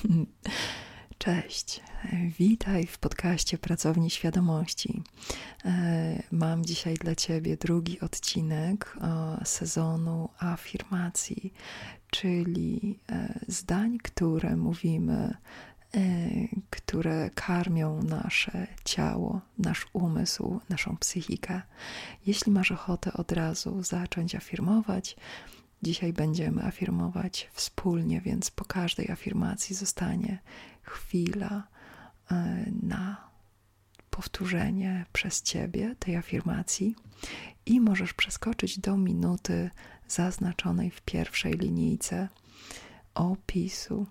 Cześć, witaj w podcaście Pracowni Świadomości. E, mam dzisiaj dla Ciebie drugi odcinek e, sezonu afirmacji, czyli e, zdań, które mówimy, które karmią nasze ciało, nasz umysł, naszą psychikę. Jeśli masz ochotę od razu zacząć afirmować, Dzisiaj będziemy afirmować wspólnie, więc po każdej afirmacji zostanie chwila e, na powtórzenie przez ciebie tej afirmacji i możesz przeskoczyć do minuty zaznaczonej w pierwszej linijce opisu.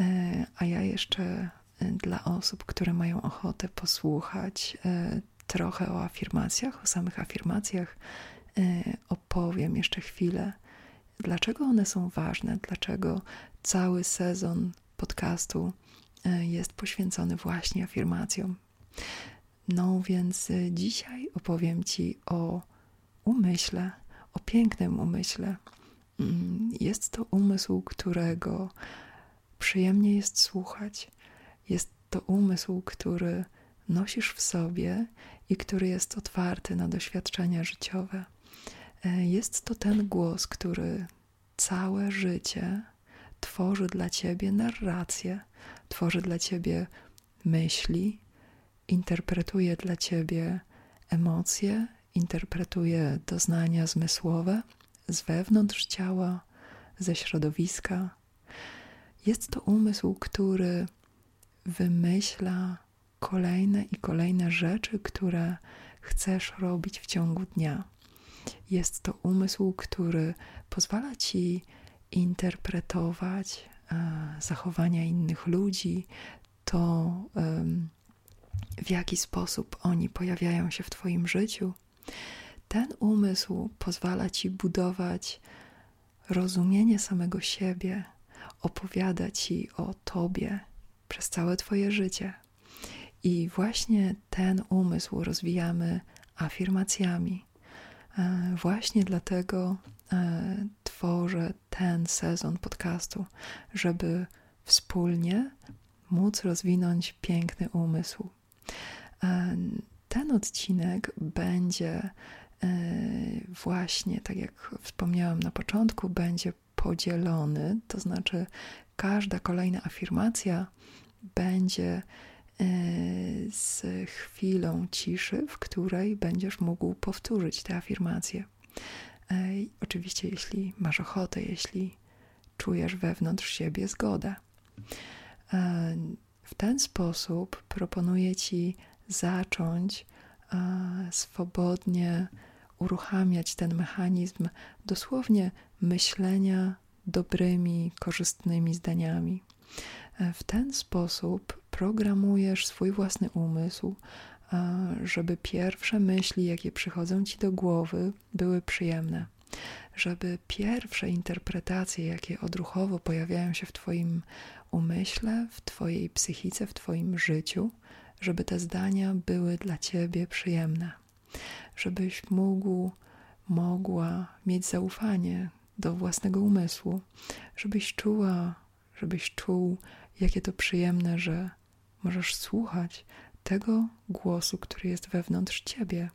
E, a ja jeszcze e, dla osób, które mają ochotę posłuchać trochę o afirmacjach, o samych afirmacjach, opowiem jeszcze chwilę dlaczego one są ważne, dlaczego cały sezon podcastu e, jest poświęcony właśnie afirmacjom. No więc e, dzisiaj opowiem Ci o umyśle, o pięknym umyśle. Mm, jest to umysł, którego przyjemnie jest słuchać. Jest to umysł, który nosisz w sobie i który jest otwarty na doświadczenia życiowe. E, jest to ten głos, który całe życie tworzy dla ciebie narrację, tworzy dla ciebie myśli, interpretuje dla ciebie emocje, interpretuje doznania zmysłowe z wewnątrz ciała, ze środowiska. Jest to umysł, który wymyśla kolejne i kolejne rzeczy, które chcesz robić w ciągu dnia. Jest to umysł, który pozwala ci interpretować e, zachowania innych ludzi, to w jaki sposób oni pojawiają się w Twoim życiu. Ten umysł pozwala ci budować rozumienie samego siebie, opowiada ci o Tobie przez całe Twoje życie. I właśnie ten umysł rozwijamy afirmacjami. E, właśnie dlatego e, tworzę ten sezon podcastu, żeby wspólnie móc rozwinąć piękny umysł. E, ten odcinek będzie właśnie, tak jak wspomniałam na początku, będzie podzielony, to znaczy każda kolejna afirmacja będzie z chwilą ciszy, w której będziesz mógł powtórzyć te afirmacje. E, oczywiście, jeśli masz ochotę, jeśli czujesz wewnątrz siebie zgodę. E, w ten sposób proponuję Ci zacząć swobodnie uruchamiać ten mechanizm dosłownie myślenia dobrymi, korzystnymi zdaniami. W ten sposób programujesz swój własny umysł, żeby pierwsze myśli, jakie przychodzą ci do głowy, były przyjemne, żeby pierwsze interpretacje, jakie odruchowo pojawiają się w Twoim umyśle, w Twojej psychice, w Twoim życiu, żeby te zdania były dla Ciebie przyjemne, żebyś mógł, mogła mieć zaufanie do własnego umysłu, żebyś czuła, żebyś czuł, jakie to przyjemne, że możesz słuchać tego głosu, który jest wewnątrz ciebie,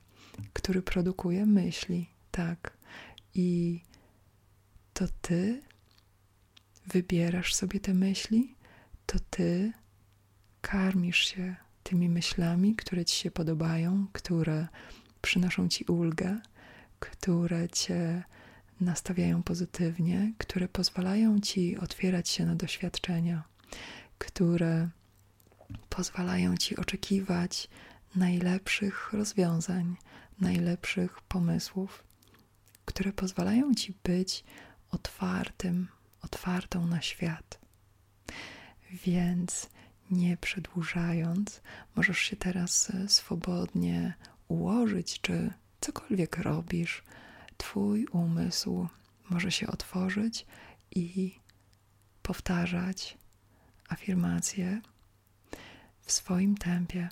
który produkuje myśli, tak. I to ty wybierasz sobie te myśli, to ty karmisz się tymi myślami, które ci się podobają, które przynoszą ci ulgę, które cię nastawiają pozytywnie, które pozwalają ci otwierać się na doświadczenia, które pozwalają ci oczekiwać najlepszych rozwiązań, najlepszych pomysłów, które pozwalają ci być otwartym, otwartą na świat. Więc nie przedłużając, możesz się teraz swobodnie ułożyć, czy cokolwiek robisz, Twój umysł może się otworzyć i powtarzać afirmacje w swoim tempie.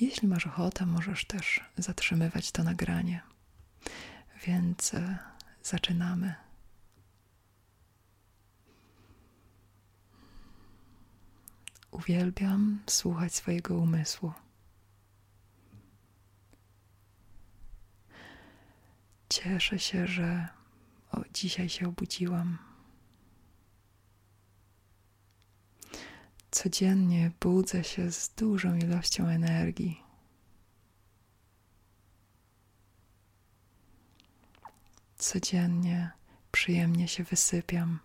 Jeśli masz ochotę, możesz też zatrzymywać to nagranie. Więc e, zaczynamy. Uwielbiam słuchać swojego umysłu. Cieszę się, że o, dzisiaj się obudziłam. Codziennie budzę się z dużą ilością energii. Codziennie przyjemnie się wysypiam.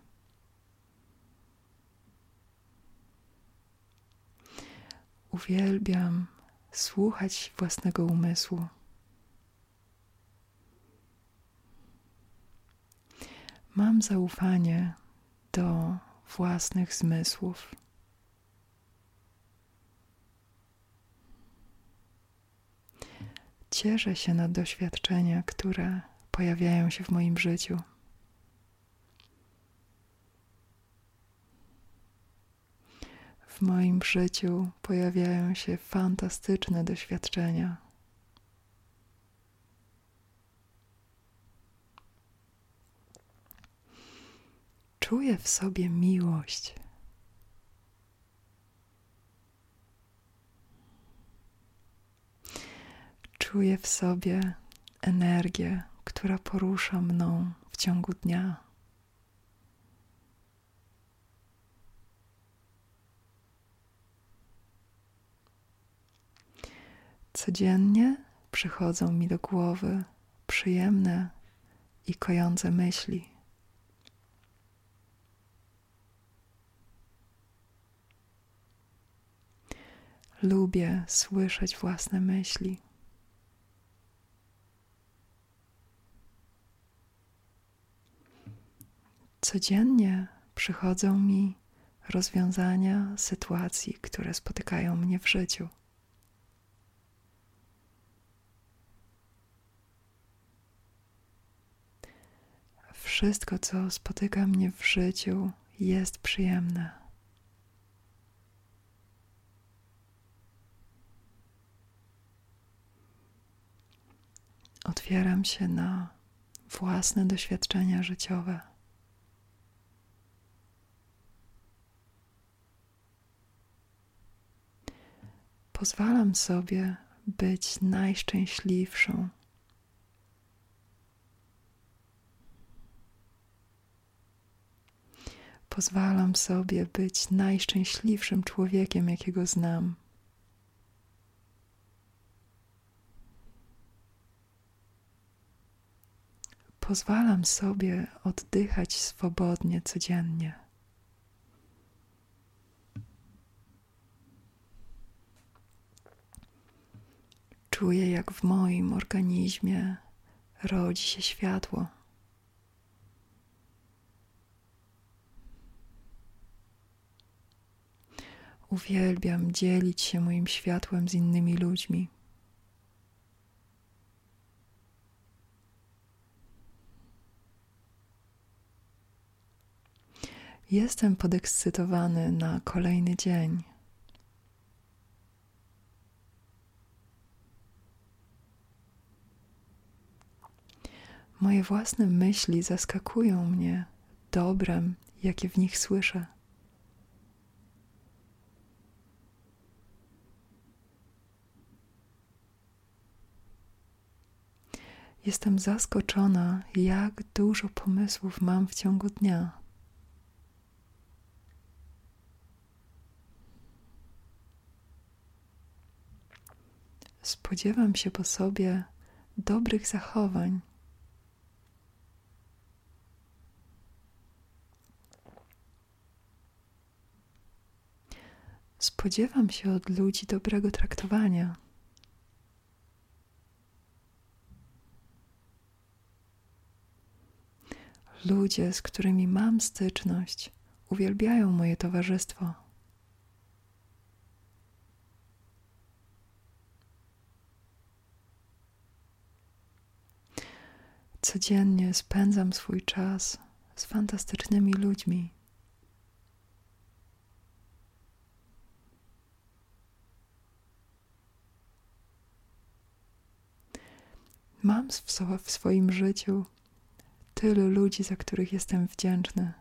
Uwielbiam słuchać własnego umysłu. Mam zaufanie do własnych zmysłów. Cieszę się na doświadczenia, które pojawiają się w moim życiu. W moim życiu pojawiają się fantastyczne doświadczenia. Czuję w sobie miłość. Czuję w sobie energię, która porusza mną w ciągu dnia. Codziennie przychodzą mi do głowy przyjemne i kojące myśli. Lubię słyszeć własne myśli. Codziennie przychodzą mi rozwiązania sytuacji, które spotykają mnie w życiu. Wszystko, co spotyka mnie w życiu, jest przyjemne. Otwieram się na własne doświadczenia życiowe. Pozwalam sobie być najszczęśliwszą. Pozwalam sobie być najszczęśliwszym człowiekiem, jakiego znam. Pozwalam sobie oddychać swobodnie codziennie. Czuję, jak w moim organizmie rodzi się światło. Uwielbiam dzielić się moim światłem z innymi ludźmi. Jestem podekscytowany na kolejny dzień. Moje własne myśli zaskakują mnie dobrem, jakie w nich słyszę. Jestem zaskoczona, jak dużo pomysłów mam w ciągu dnia. Spodziewam się po sobie dobrych zachowań. Spodziewam się od ludzi dobrego traktowania. Ludzie, z którymi mam styczność, uwielbiają moje towarzystwo. Codziennie spędzam swój czas z fantastycznymi ludźmi. Mam w swoim życiu tylu ludzi, za których jestem wdzięczny.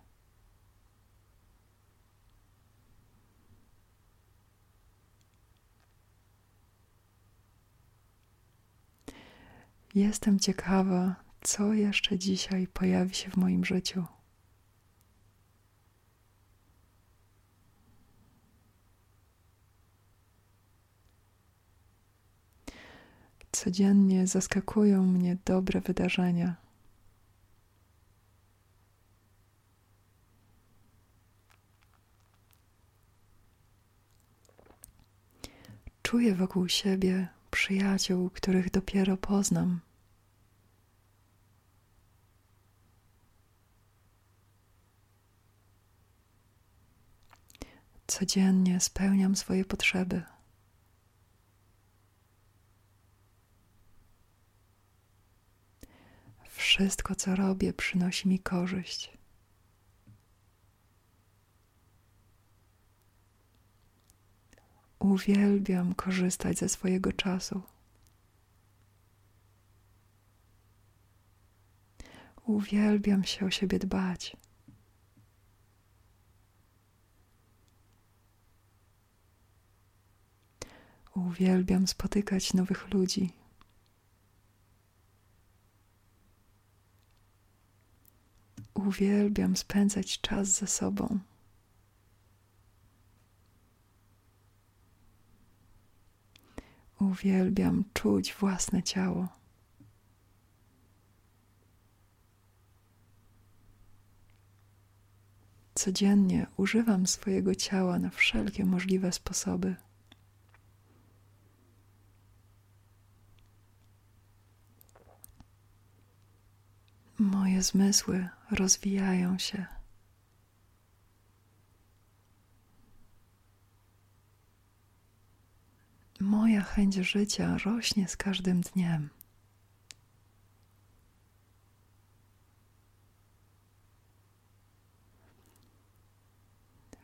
Jestem ciekawa, co jeszcze dzisiaj pojawi się w moim życiu. Codziennie zaskakują mnie dobre wydarzenia. Czuję wokół siebie przyjaciół, których dopiero poznam. Codziennie spełniam swoje potrzeby. Wszystko, co robię, przynosi mi korzyść. Uwielbiam korzystać ze swojego czasu. Uwielbiam się o siebie dbać. Uwielbiam spotykać nowych ludzi. Uwielbiam spędzać czas ze sobą. Uwielbiam czuć własne ciało. Codziennie używam swojego ciała na wszelkie możliwe sposoby. Moje zmysły rozwijają się. Moja chęć życia rośnie z każdym dniem.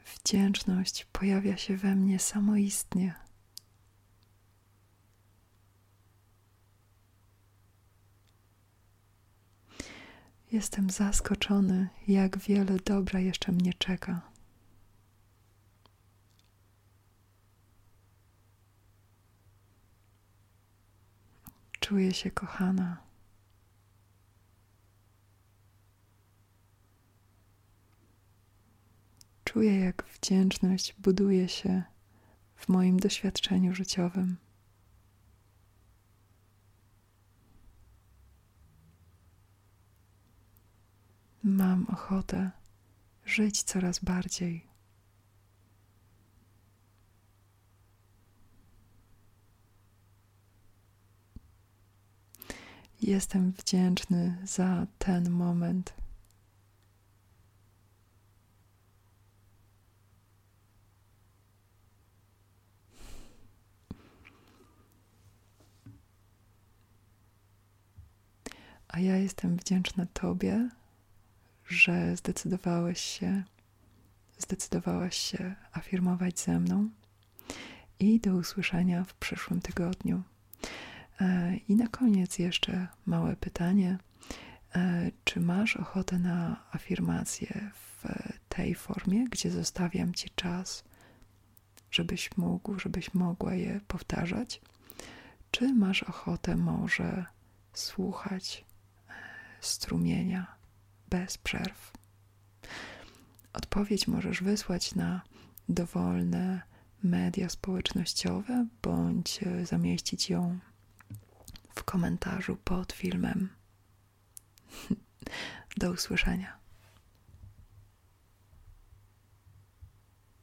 Wdzięczność pojawia się we mnie samoistnie. Jestem zaskoczony, jak wiele dobra jeszcze mnie czeka. Czuję się kochana. Czuję, jak wdzięczność buduje się w moim doświadczeniu życiowym. Mam ochotę żyć coraz bardziej. Jestem wdzięczny za ten moment. A ja jestem wdzięczna Tobie, że zdecydowałeś się, zdecydowałaś się afirmować ze mną. I do usłyszenia w przyszłym tygodniu. E, I na koniec jeszcze małe pytanie. E, czy masz ochotę na afirmację w tej formie, gdzie zostawiam ci czas, żebyś mógł, żebyś mogła je powtarzać? Czy masz ochotę może słuchać e, strumienia bez przerw? Odpowiedź możesz wysłać na dowolne media społecznościowe bądź zamieścić ją w komentarzu pod filmem. Do usłyszenia.